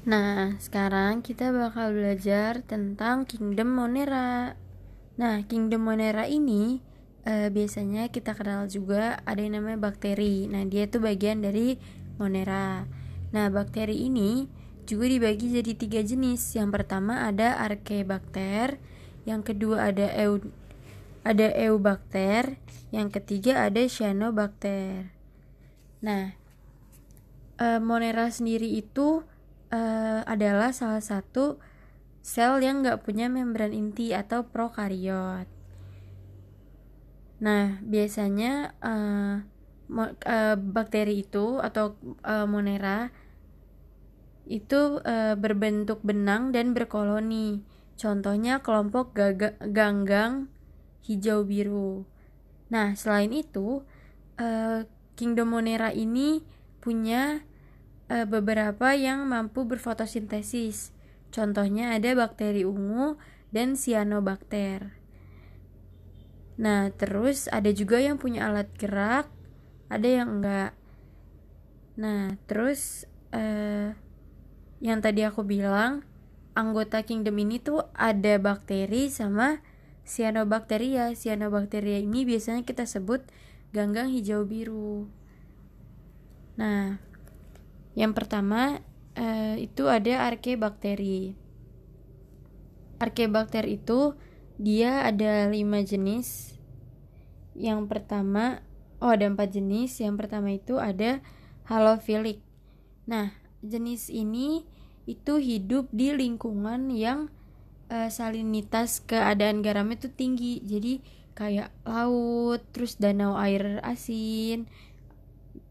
Nah, sekarang kita bakal belajar tentang Kingdom Monera. Nah, Kingdom Monera ini uh, biasanya kita kenal juga ada yang namanya bakteri. Nah, dia itu bagian dari Monera. Nah, bakteri ini juga dibagi jadi tiga jenis. Yang pertama ada Archaebacter, yang kedua ada Eu ada Eubacter, yang ketiga ada Cyanobacter. Nah, uh, Monera sendiri itu uh, adalah salah satu sel yang nggak punya membran inti atau prokariot. Nah, biasanya uh, uh, bakteri itu atau uh, monera itu uh, berbentuk benang dan berkoloni. Contohnya kelompok ganggang hijau biru. Nah, selain itu, uh, Kingdom Monera ini punya e, beberapa yang mampu berfotosintesis. Contohnya ada bakteri ungu dan cyanobacter. Nah, terus ada juga yang punya alat gerak, ada yang enggak. Nah, terus eh, yang tadi aku bilang, anggota kingdom ini tuh ada bakteri sama cyanobacteria. Cyanobacteria ini biasanya kita sebut ganggang hijau biru. Nah, yang pertama uh, itu ada arkebakteri. Arkeobakter itu dia ada lima jenis. Yang pertama, oh ada empat jenis. Yang pertama itu ada halofilik. Nah, jenis ini itu hidup di lingkungan yang uh, salinitas keadaan garamnya itu tinggi. Jadi kayak laut, terus danau air asin,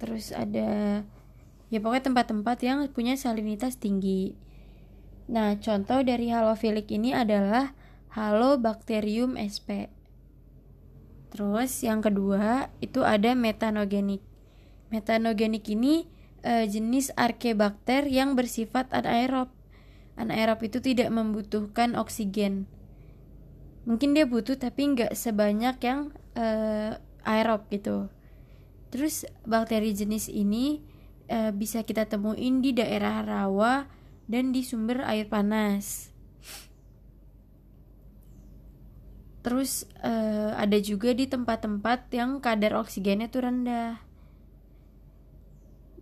terus ada ya pokoknya tempat-tempat yang punya salinitas tinggi. Nah, contoh dari halofilik ini adalah Halobacterium sp. Terus yang kedua itu ada metanogenik. Metanogenik ini e, jenis arkebakter yang bersifat anaerob. Anaerob itu tidak membutuhkan oksigen. Mungkin dia butuh tapi nggak sebanyak yang e, aerob gitu. Terus bakteri jenis ini e, bisa kita temuin di daerah rawa dan di sumber air panas. Terus e, ada juga di tempat-tempat yang kadar oksigennya tuh rendah.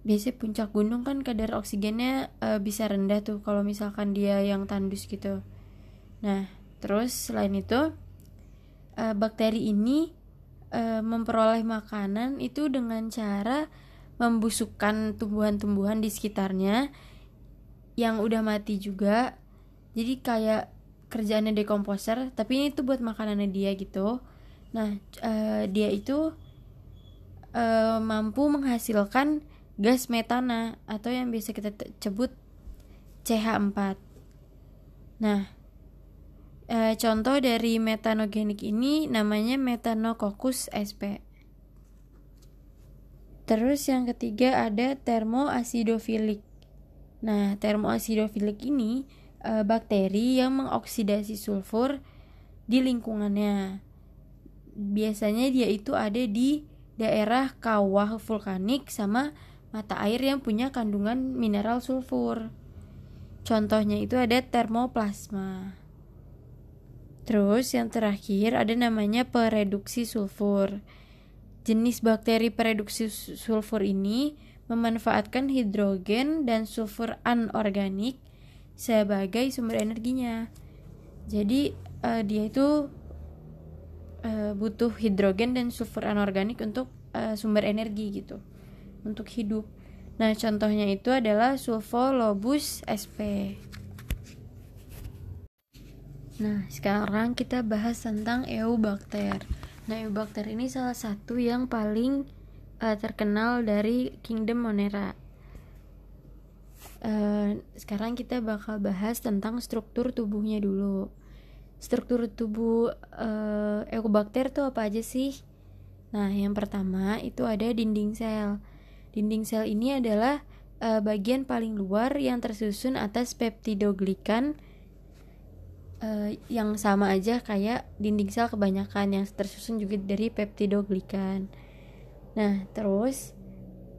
Biasanya puncak gunung kan kadar oksigennya e, bisa rendah tuh kalau misalkan dia yang tandus gitu. Nah, terus selain itu e, bakteri ini e, memperoleh makanan itu dengan cara membusukkan tumbuhan-tumbuhan di sekitarnya yang udah mati juga. Jadi kayak kerjaannya dekomposer tapi ini tuh buat makanannya dia gitu. Nah uh, dia itu uh, mampu menghasilkan gas metana atau yang biasa kita sebut CH4 nah uh, contoh dari metanogenik ini namanya Metanococcus sp Terus yang ketiga ada termoasidofilik. Nah, termoasidofilik ini e, bakteri yang mengoksidasi sulfur di lingkungannya. Biasanya dia itu ada di daerah kawah vulkanik sama mata air yang punya kandungan mineral sulfur. Contohnya itu ada termoplasma. Terus yang terakhir ada namanya pereduksi sulfur. Jenis bakteri pereduksi sulfur ini memanfaatkan hidrogen dan sulfur anorganik sebagai sumber energinya. Jadi uh, dia itu uh, butuh hidrogen dan sulfur anorganik untuk uh, sumber energi gitu, untuk hidup. Nah, contohnya itu adalah sulfolobus sp. Nah, sekarang kita bahas tentang Eubacter. Nah, Eubacter ini salah satu yang paling uh, terkenal dari Kingdom Monera. Uh, sekarang kita bakal bahas tentang struktur tubuhnya dulu. Struktur tubuh uh, Eubacter tuh apa aja sih? Nah, yang pertama itu ada dinding sel. Dinding sel ini adalah uh, bagian paling luar yang tersusun atas peptidoglikan uh, yang sama aja kayak dinding sel kebanyakan yang tersusun juga dari peptidoglikan. Nah, terus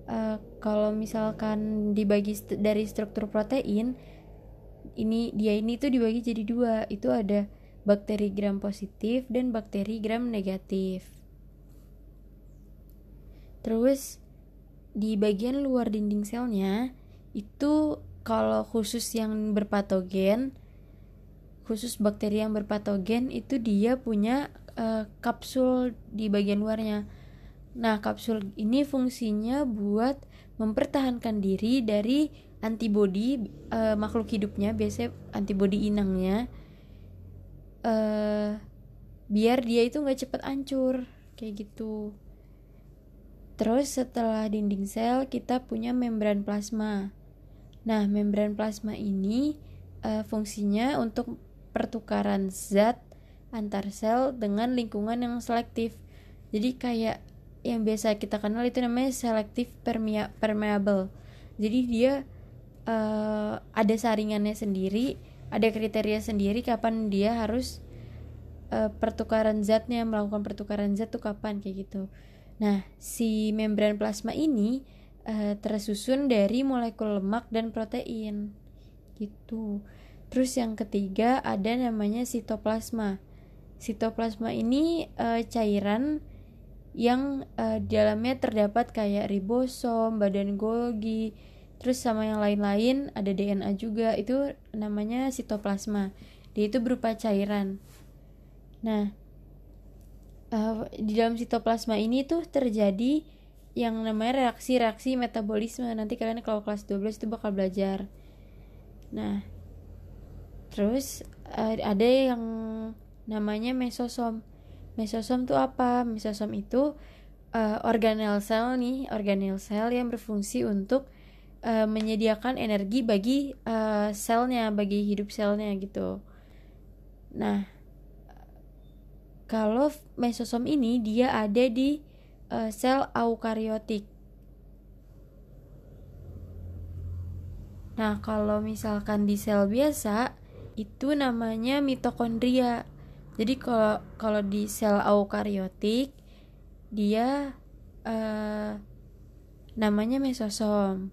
uh, kalau misalkan dibagi st dari struktur protein, ini dia ini tuh dibagi jadi dua itu ada bakteri gram positif dan bakteri gram negatif terus di bagian luar dinding selnya itu kalau khusus yang berpatogen khusus bakteri yang berpatogen itu dia punya uh, kapsul di bagian luarnya. Nah kapsul ini fungsinya buat mempertahankan diri dari antibodi uh, makhluk hidupnya biasanya antibodi inangnya uh, biar dia itu nggak cepet hancur kayak gitu. Terus setelah dinding sel kita punya membran plasma. Nah membran plasma ini uh, fungsinya untuk pertukaran zat antar sel dengan lingkungan yang selektif. Jadi kayak yang biasa kita kenal itu namanya permea permeable. Jadi dia uh, ada saringannya sendiri ada kriteria sendiri kapan dia harus uh, pertukaran zatnya melakukan pertukaran zat tuh kapan kayak gitu. Nah si membran plasma ini uh, tersusun dari molekul lemak dan protein. Gitu terus yang ketiga ada namanya sitoplasma sitoplasma ini uh, cairan yang uh, di dalamnya terdapat kayak ribosom, badan Golgi, terus sama yang lain-lain ada DNA juga itu namanya sitoplasma. Dia itu berupa cairan. Nah, uh, di dalam sitoplasma ini tuh terjadi yang namanya reaksi-reaksi metabolisme. Nanti kalian kalau kelas 12 itu bakal belajar. Nah, terus uh, ada yang namanya mesosom Mesosom itu apa? Mesosom itu uh, organel sel nih, organel sel yang berfungsi untuk uh, menyediakan energi bagi uh, selnya, bagi hidup selnya gitu. Nah, kalau mesosom ini dia ada di uh, sel eukariotik. Nah, kalau misalkan di sel biasa itu namanya mitokondria. Jadi kalau kalau di sel eukariotik dia uh, namanya mesosom.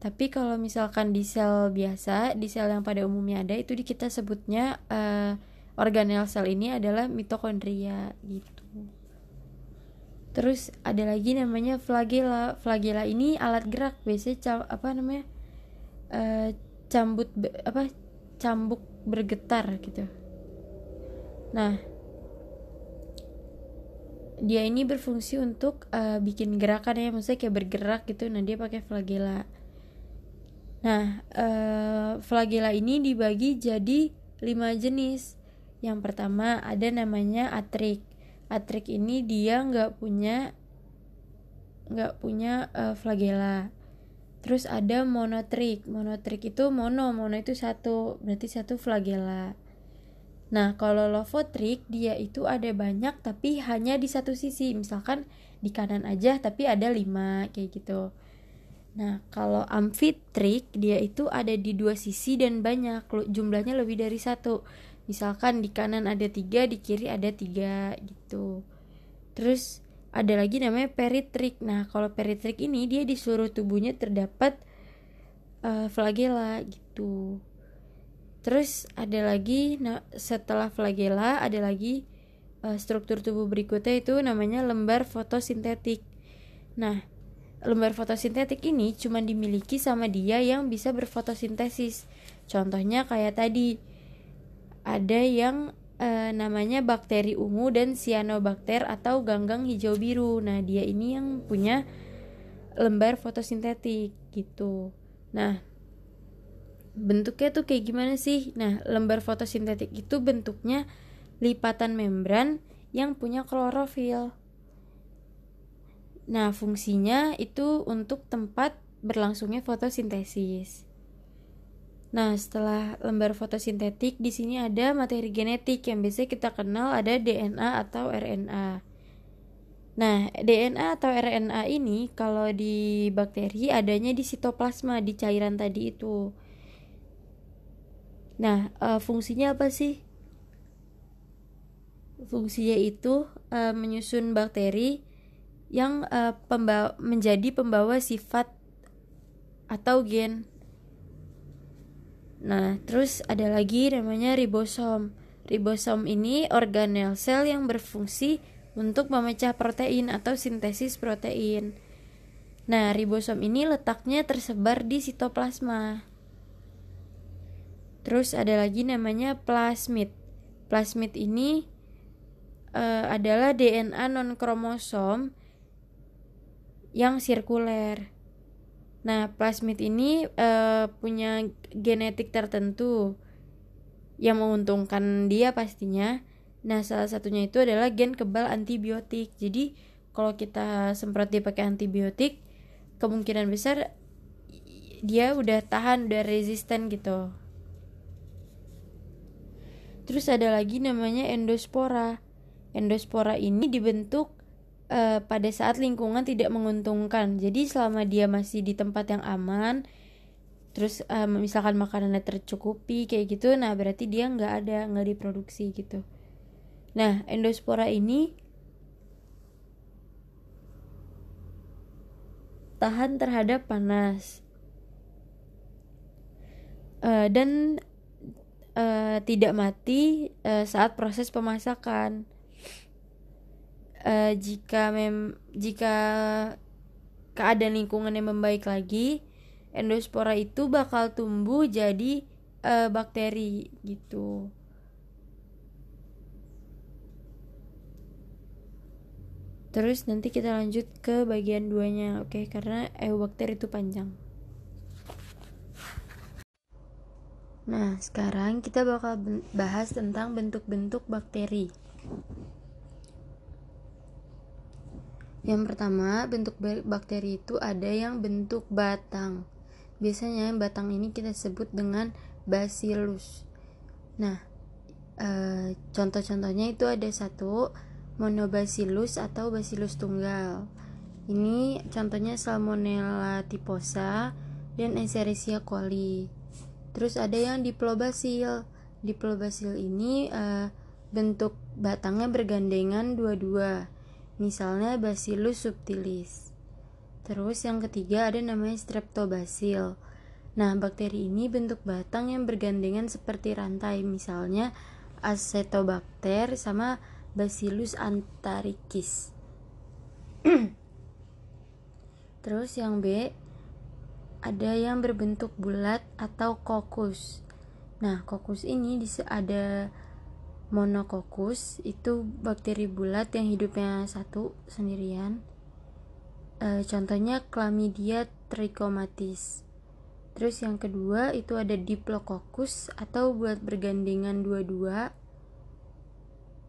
Tapi kalau misalkan di sel biasa di sel yang pada umumnya ada itu kita sebutnya uh, organel sel ini adalah mitokondria gitu. Terus ada lagi namanya flagela flagela ini alat gerak biasanya apa namanya uh, cambut apa cambuk bergetar gitu Nah, dia ini berfungsi untuk uh, bikin gerakan ya, maksudnya kayak bergerak gitu. Nah, dia pakai flagela. Nah, uh, flagela ini dibagi jadi lima jenis. Yang pertama ada namanya atrik. Atrik ini dia nggak punya nggak punya uh, flagela. Terus ada monotrik. Monotrik itu mono, mono itu satu, berarti satu flagela. Nah, kalau lovotrik dia itu ada banyak tapi hanya di satu sisi. Misalkan di kanan aja tapi ada lima kayak gitu. Nah, kalau amfitrik dia itu ada di dua sisi dan banyak jumlahnya lebih dari satu. Misalkan di kanan ada tiga, di kiri ada tiga gitu. Terus ada lagi namanya peritrik. Nah, kalau peritrik ini dia di seluruh tubuhnya terdapat uh, flagela gitu. Terus ada lagi nah, setelah flagela ada lagi uh, struktur tubuh berikutnya itu namanya lembar fotosintetik. Nah, lembar fotosintetik ini cuma dimiliki sama dia yang bisa berfotosintesis. Contohnya kayak tadi ada yang uh, namanya bakteri ungu dan cyanobacter atau ganggang hijau biru. Nah, dia ini yang punya lembar fotosintetik gitu. Nah, bentuknya tuh kayak gimana sih? Nah, lembar fotosintetik itu bentuknya lipatan membran yang punya klorofil. Nah, fungsinya itu untuk tempat berlangsungnya fotosintesis. Nah, setelah lembar fotosintetik, di sini ada materi genetik yang biasa kita kenal ada DNA atau RNA. Nah, DNA atau RNA ini kalau di bakteri adanya di sitoplasma di cairan tadi itu. Nah, uh, fungsinya apa sih? Fungsinya itu uh, menyusun bakteri yang uh, pembawa, menjadi pembawa sifat atau gen. Nah, terus ada lagi namanya ribosom. Ribosom ini organel sel yang berfungsi untuk memecah protein atau sintesis protein. Nah, ribosom ini letaknya tersebar di sitoplasma. Terus ada lagi namanya plasmid. Plasmid ini uh, adalah DNA non kromosom yang sirkuler. Nah, plasmid ini uh, punya genetik tertentu yang menguntungkan dia pastinya. Nah, salah satunya itu adalah gen kebal antibiotik. Jadi, kalau kita semprot dia pakai antibiotik, kemungkinan besar dia udah tahan, udah resisten gitu. Terus ada lagi namanya endospora. Endospora ini dibentuk uh, pada saat lingkungan tidak menguntungkan. Jadi selama dia masih di tempat yang aman, terus um, misalkan makanannya tercukupi kayak gitu, nah berarti dia nggak ada nggak diproduksi gitu. Nah endospora ini tahan terhadap panas uh, dan uh, tidak mati uh, saat proses pemasakan uh, jika mem jika keadaan lingkungan yang membaik lagi endospora itu bakal tumbuh jadi uh, bakteri gitu terus nanti kita lanjut ke bagian duanya oke okay? karena eubakteri itu panjang Nah, sekarang kita bakal bahas tentang bentuk-bentuk bakteri. Yang pertama, bentuk bakteri itu ada yang bentuk batang. Biasanya batang ini kita sebut dengan bacillus. Nah, e, contoh-contohnya itu ada satu monobacillus atau bacillus tunggal. Ini contohnya Salmonella typhosa dan Escherichia coli. Terus ada yang diplobasil. Diplobasil ini e, bentuk batangnya bergandengan dua-dua misalnya Bacillus subtilis. Terus yang ketiga ada namanya Streptobacil. Nah, bakteri ini bentuk batang yang bergandengan seperti rantai, misalnya Acetobacter sama Bacillus antarikis. Terus yang B ada yang berbentuk bulat atau kokus. Nah, kokus ini ada monococcus itu bakteri bulat yang hidupnya satu sendirian. E, contohnya chlamydia trichomatis. Terus yang kedua itu ada diplococcus atau buat bergandengan dua-dua.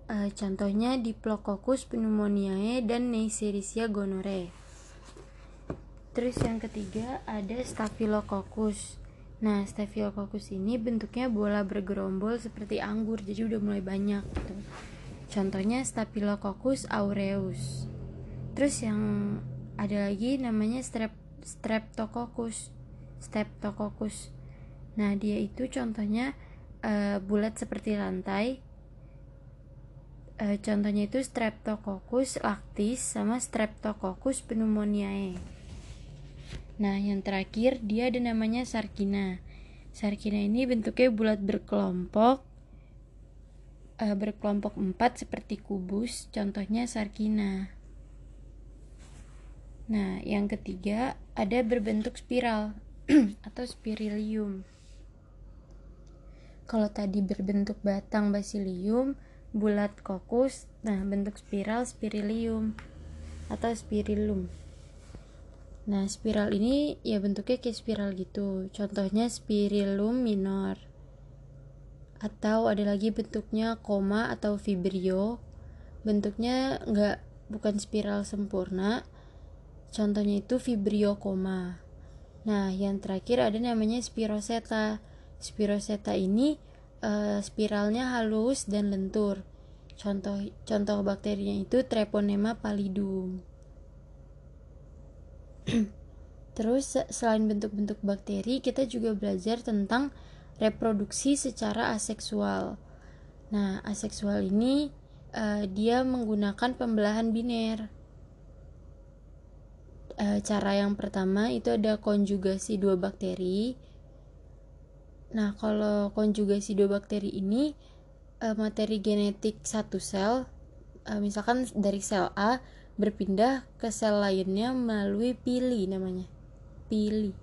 E, contohnya diplococcus pneumoniae dan neisseria gonorrhoeae terus yang ketiga ada staphylococcus Nah, Staphylococcus ini bentuknya bola bergerombol seperti anggur, jadi udah mulai banyak gitu. Contohnya Staphylococcus aureus. Terus yang ada lagi namanya strep Streptococcus. Streptococcus. Nah, dia itu contohnya uh, bulat seperti lantai. Uh, contohnya itu Streptococcus lactis sama Streptococcus pneumoniae. Nah, yang terakhir dia ada namanya sarkina. Sarkina ini bentuknya bulat berkelompok uh, berkelompok empat seperti kubus, contohnya sarkina. Nah, yang ketiga ada berbentuk spiral atau spirilium. Kalau tadi berbentuk batang basilium, bulat kokus, nah bentuk spiral spirilium atau spirilum. Nah, spiral ini ya bentuknya kayak spiral gitu. Contohnya spirillum minor. Atau ada lagi bentuknya koma atau vibrio. Bentuknya nggak bukan spiral sempurna. Contohnya itu vibrio koma. Nah, yang terakhir ada namanya spiroseta. Spiroseta ini uh, spiralnya halus dan lentur. Contoh contoh bakterinya itu Treponema pallidum. Terus selain bentuk-bentuk bakteri, kita juga belajar tentang reproduksi secara aseksual. Nah, aseksual ini uh, dia menggunakan pembelahan biner. Uh, cara yang pertama itu ada konjugasi dua bakteri. Nah, kalau konjugasi dua bakteri ini uh, materi genetik satu sel uh, misalkan dari sel A berpindah ke sel lainnya melalui pili namanya. Pili.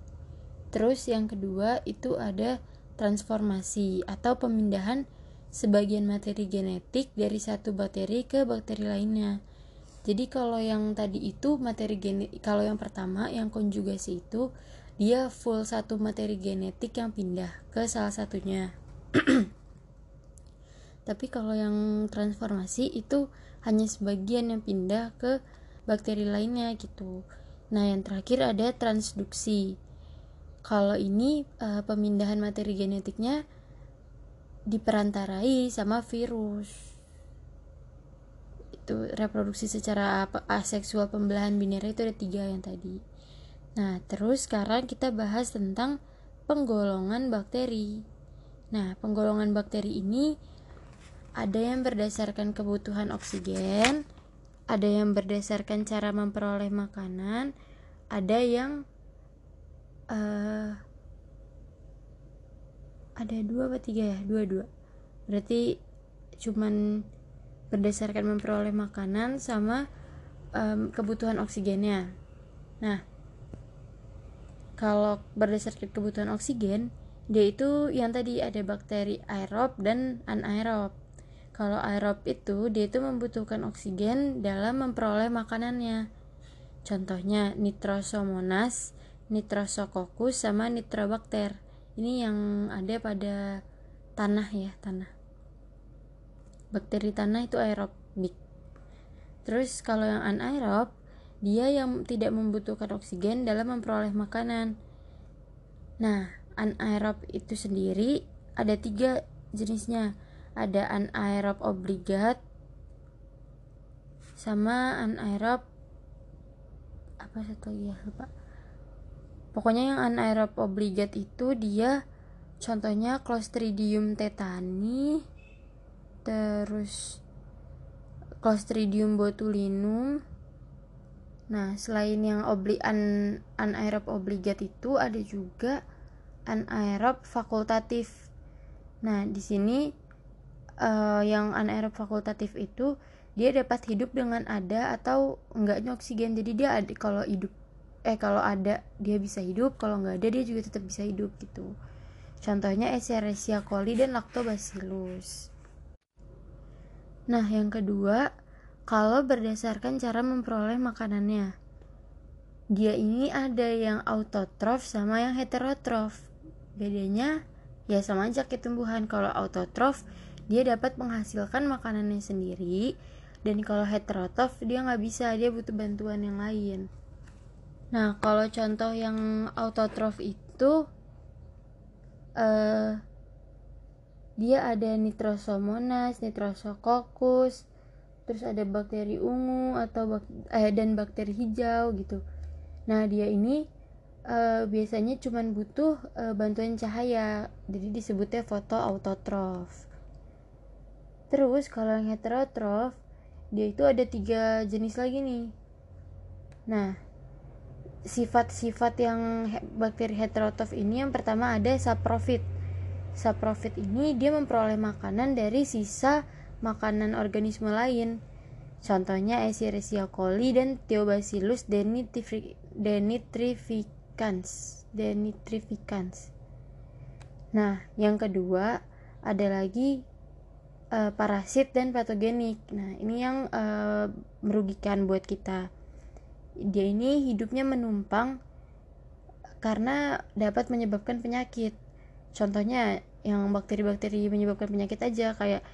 Terus yang kedua itu ada transformasi atau pemindahan sebagian materi genetik dari satu bakteri ke bakteri lainnya. Jadi kalau yang tadi itu materi genetik, kalau yang pertama yang konjugasi itu dia full satu materi genetik yang pindah ke salah satunya tapi kalau yang transformasi itu hanya sebagian yang pindah ke bakteri lainnya gitu. Nah yang terakhir ada transduksi. Kalau ini uh, pemindahan materi genetiknya diperantarai sama virus. Itu reproduksi secara aseksual pembelahan binera itu ada tiga yang tadi. Nah, terus sekarang kita bahas tentang penggolongan bakteri. Nah, penggolongan bakteri ini ada yang berdasarkan kebutuhan oksigen, ada yang berdasarkan cara memperoleh makanan, ada yang uh, ada dua atau tiga ya, dua dua. Berarti cuman berdasarkan memperoleh makanan sama um, kebutuhan oksigennya. Nah, kalau berdasarkan kebutuhan oksigen dia itu yang tadi ada bakteri aerob dan anaerob kalau aerob itu dia itu membutuhkan oksigen dalam memperoleh makanannya contohnya nitrosomonas nitrosococcus sama nitrobakter ini yang ada pada tanah ya tanah bakteri tanah itu aerobik terus kalau yang anaerob dia yang tidak membutuhkan oksigen dalam memperoleh makanan. Nah, anaerob itu sendiri ada tiga jenisnya. Ada anaerob obligat sama anaerob apa satu lagi ya lupa. Pokoknya yang anaerob obligat itu dia contohnya Clostridium tetani terus Clostridium botulinum Nah, selain yang obli an anaerob obligat itu ada juga anaerob fakultatif. Nah, di sini uh, yang anaerob fakultatif itu dia dapat hidup dengan ada atau enggaknya oksigen. Jadi dia ada kalau hidup eh kalau ada dia bisa hidup, kalau enggak ada dia juga tetap bisa hidup gitu. Contohnya Escherichia coli dan Lactobacillus. Nah, yang kedua kalau berdasarkan cara memperoleh makanannya. Dia ini ada yang autotrof sama yang heterotrof. Bedanya ya sama aja kayak tumbuhan. Kalau autotrof dia dapat menghasilkan makanannya sendiri dan kalau heterotrof dia nggak bisa, dia butuh bantuan yang lain. Nah, kalau contoh yang autotrof itu uh, dia ada nitrosomonas, nitrosococcus, terus ada bakteri ungu atau bak eh, dan bakteri hijau gitu nah dia ini uh, biasanya cuma butuh uh, bantuan cahaya jadi disebutnya foto autotrof terus kalau yang heterotrof dia itu ada tiga jenis lagi nih nah sifat-sifat yang bakteri heterotrof ini yang pertama ada saprofit saprofit ini dia memperoleh makanan dari sisa makanan organisme lain. Contohnya Escherichia coli dan Theobacillus denitrificans. denitrificans. Nah, yang kedua ada lagi uh, parasit dan patogenik. Nah, ini yang uh, merugikan buat kita. Dia ini hidupnya menumpang karena dapat menyebabkan penyakit. Contohnya yang bakteri-bakteri menyebabkan penyakit aja kayak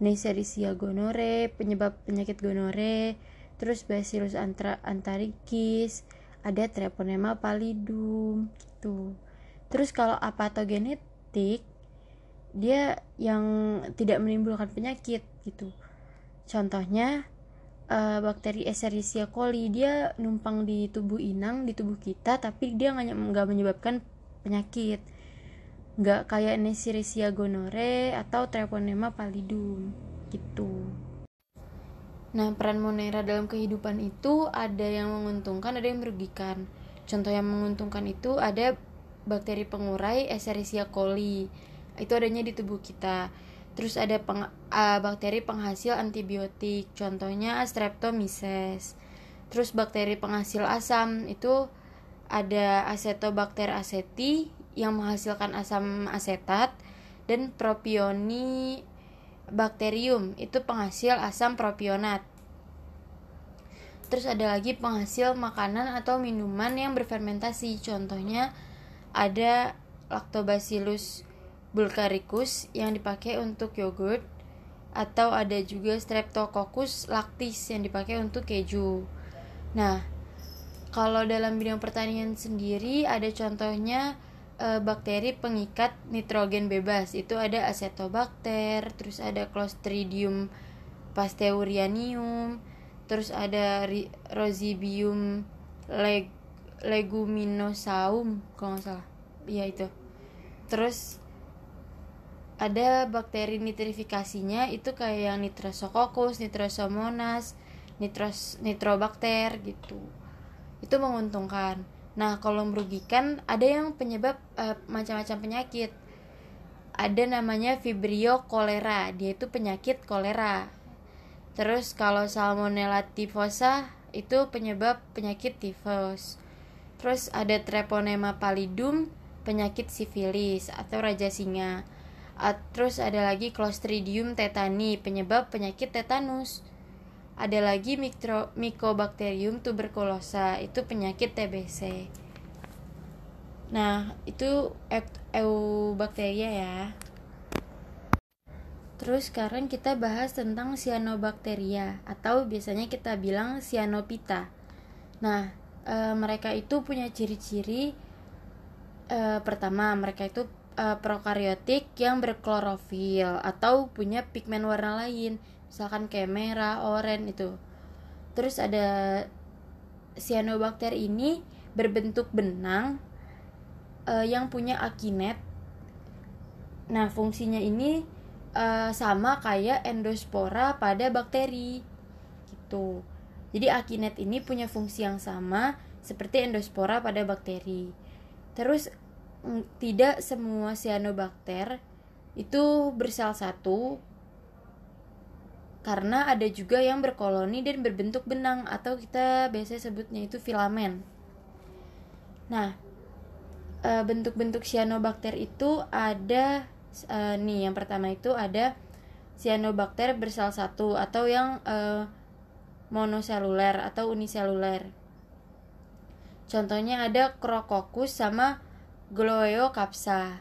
Neisseria gonore, penyebab penyakit gonore, terus Bacillus antra antarikis, ada Treponema pallidum gitu. Terus kalau apatogenetik dia yang tidak menimbulkan penyakit gitu. Contohnya uh, bakteri Escherichia coli dia numpang di tubuh inang di tubuh kita tapi dia nggak menyebabkan penyakit nggak kayak Neisseria gonore atau Treponema pallidum gitu. Nah, peran Monera dalam kehidupan itu ada yang menguntungkan, ada yang merugikan. Contoh yang menguntungkan itu ada bakteri pengurai Escherichia coli itu adanya di tubuh kita. Terus ada peng, uh, bakteri penghasil antibiotik contohnya Streptomyces. Terus bakteri penghasil asam itu ada Acetobacter aceti yang menghasilkan asam asetat dan Propioni bacterium itu penghasil asam propionat. Terus ada lagi penghasil makanan atau minuman yang berfermentasi. Contohnya ada Lactobacillus bulgaricus yang dipakai untuk yogurt atau ada juga Streptococcus lactis yang dipakai untuk keju. Nah, kalau dalam bidang pertanian sendiri ada contohnya e, bakteri pengikat nitrogen bebas. Itu ada Acetobacter, terus ada Clostridium pasteurianium, terus ada Rosibium leg leguminosaum kalau nggak salah. Iya itu. Terus ada bakteri nitrifikasinya itu kayak yang nitrosococcus, nitrosomonas, nitros nitrobakter gitu. Itu menguntungkan. Nah, kalau merugikan ada yang penyebab uh, macam-macam penyakit. Ada namanya Vibrio cholera, dia itu penyakit kolera. Terus kalau Salmonella typhosa itu penyebab penyakit tifus. Terus ada Treponema pallidum, penyakit sifilis atau raja singa terus ada lagi Clostridium tetani penyebab penyakit tetanus. Ada lagi mikro, Mycobacterium tuberculosa itu penyakit TBC nah itu eubacteria ya. Terus sekarang kita bahas tentang cyanobacteria atau biasanya kita bilang cyanopita. Nah, e, mereka itu punya ciri-ciri e, pertama mereka itu uh, prokariotik yang berklorofil atau punya pigmen warna lain misalkan kayak merah, oranye itu. Terus ada cyanobacter ini berbentuk benang uh, yang punya akinet. Nah, fungsinya ini uh, sama kayak endospora pada bakteri. Gitu. Jadi akinet ini punya fungsi yang sama seperti endospora pada bakteri. Terus tidak semua cyanobacter itu bersel satu karena ada juga yang berkoloni dan berbentuk benang atau kita biasa sebutnya itu filamen. Nah, e, bentuk-bentuk cyanobacter itu ada e, nih yang pertama itu ada cyanobacter bersel satu atau yang e, monoseluler atau uniseluler. Contohnya ada Crococcus sama kapsa.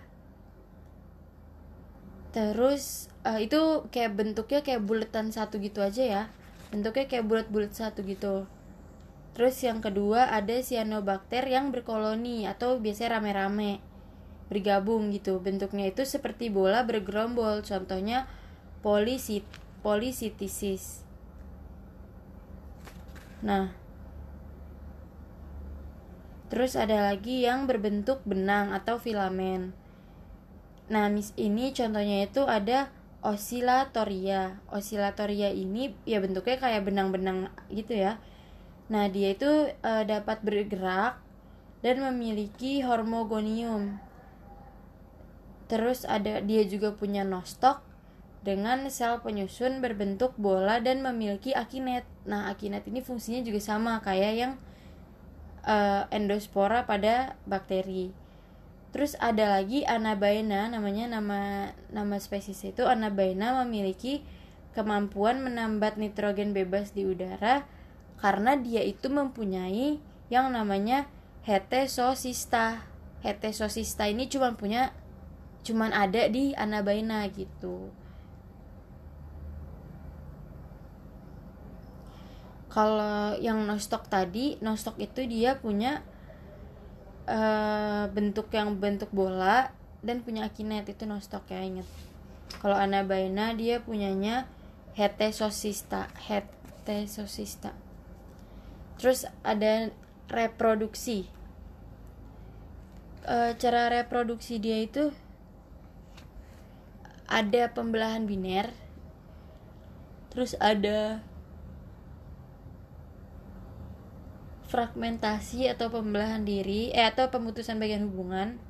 Terus uh, itu kayak bentuknya kayak buletan satu gitu aja ya. Bentuknya kayak bulat-bulat satu gitu. Terus yang kedua ada cyanobacter yang berkoloni atau biasanya rame-rame bergabung gitu. Bentuknya itu seperti bola bergerombol contohnya polisit polisitisis nah Terus ada lagi yang berbentuk benang atau filamen. Nah, mis ini contohnya itu ada osilatoria. Osilatoria ini ya bentuknya kayak benang-benang gitu ya. Nah, dia itu e, dapat bergerak dan memiliki hormogonium. Terus ada dia juga punya nostok dengan sel penyusun berbentuk bola dan memiliki akinet. Nah, akinet ini fungsinya juga sama kayak yang uh, endospora pada bakteri. Terus ada lagi anabaena namanya nama nama spesies itu anabaena memiliki kemampuan menambat nitrogen bebas di udara karena dia itu mempunyai yang namanya heterocysta. Heterocysta ini cuma punya cuman ada di anabaena gitu. Kalau yang nostok tadi nostok itu dia punya uh, bentuk yang bentuk bola dan punya akinet itu nostok ya inget kalau anabaena dia punyanya heterocysta heterocysta terus ada reproduksi. E, cara reproduksi dia itu ada pembelahan biner terus ada fragmentasi atau pembelahan diri eh atau pemutusan bagian hubungan.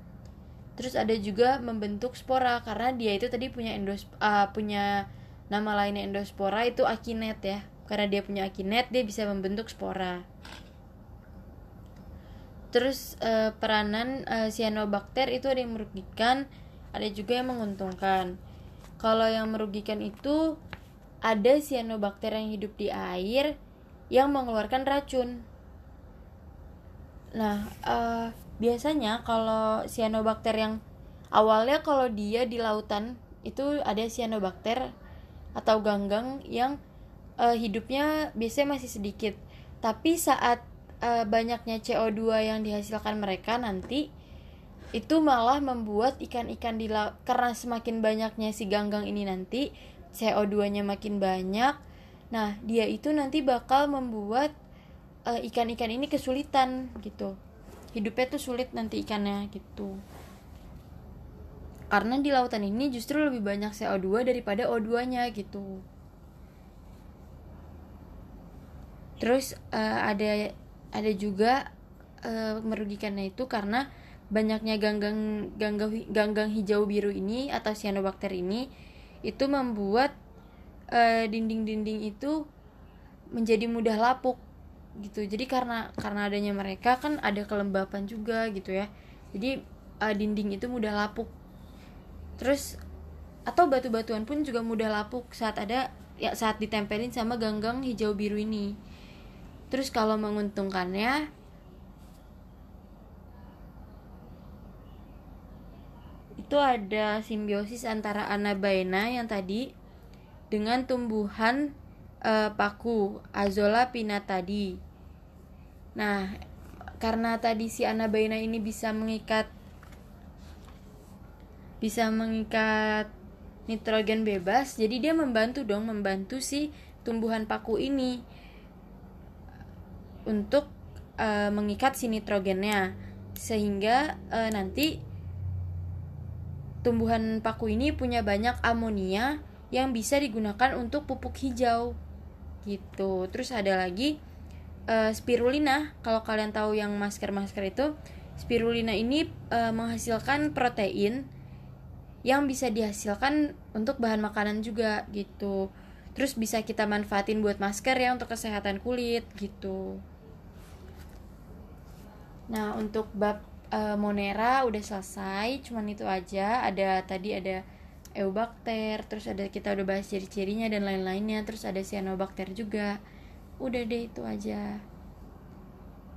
Terus ada juga membentuk spora karena dia itu tadi punya endos uh, punya nama lainnya endospora itu akinet ya. Karena dia punya akinet dia bisa membentuk spora. Terus uh, peranan uh, cyanobacter itu ada yang merugikan ada juga yang menguntungkan. Kalau yang merugikan itu ada cyanobacter yang hidup di air yang mengeluarkan racun nah uh, biasanya kalau cyanobacter yang awalnya kalau dia di lautan itu ada cyanobacter atau ganggang yang uh, hidupnya biasanya masih sedikit tapi saat uh, banyaknya CO2 yang dihasilkan mereka nanti itu malah membuat ikan-ikan di laut karena semakin banyaknya si ganggang ini nanti CO2-nya makin banyak. Nah, dia itu nanti bakal membuat ikan-ikan uh, ini kesulitan gitu. Hidupnya tuh sulit nanti ikannya gitu. Karena di lautan ini justru lebih banyak CO2 daripada O2 nya gitu. Terus uh, ada ada juga uh, merugikannya itu karena banyaknya ganggang ganggang ganggang hijau biru ini atau cyanobacter ini itu membuat dinding-dinding uh, itu menjadi mudah lapuk gitu. Jadi karena karena adanya mereka kan ada kelembapan juga gitu ya. Jadi uh, dinding itu mudah lapuk. Terus atau batu-batuan pun juga mudah lapuk saat ada ya saat ditempelin sama ganggang hijau biru ini. Terus kalau menguntungkannya itu ada simbiosis antara anabaena yang tadi dengan tumbuhan uh, paku Azola pinatadi Nah, karena tadi si anabaina ini bisa mengikat bisa mengikat nitrogen bebas, jadi dia membantu dong membantu si tumbuhan paku ini untuk uh, mengikat si nitrogennya. Sehingga uh, nanti tumbuhan paku ini punya banyak amonia yang bisa digunakan untuk pupuk hijau gitu. Terus ada lagi uh, spirulina. Kalau kalian tahu yang masker-masker itu spirulina ini uh, menghasilkan protein yang bisa dihasilkan untuk bahan makanan juga gitu. Terus bisa kita manfaatin buat masker ya untuk kesehatan kulit gitu. Nah untuk bab uh, monera udah selesai cuman itu aja. Ada tadi ada eubakter terus ada kita udah bahas ciri-cirinya dan lain-lainnya terus ada cyanobacter juga. Udah deh itu aja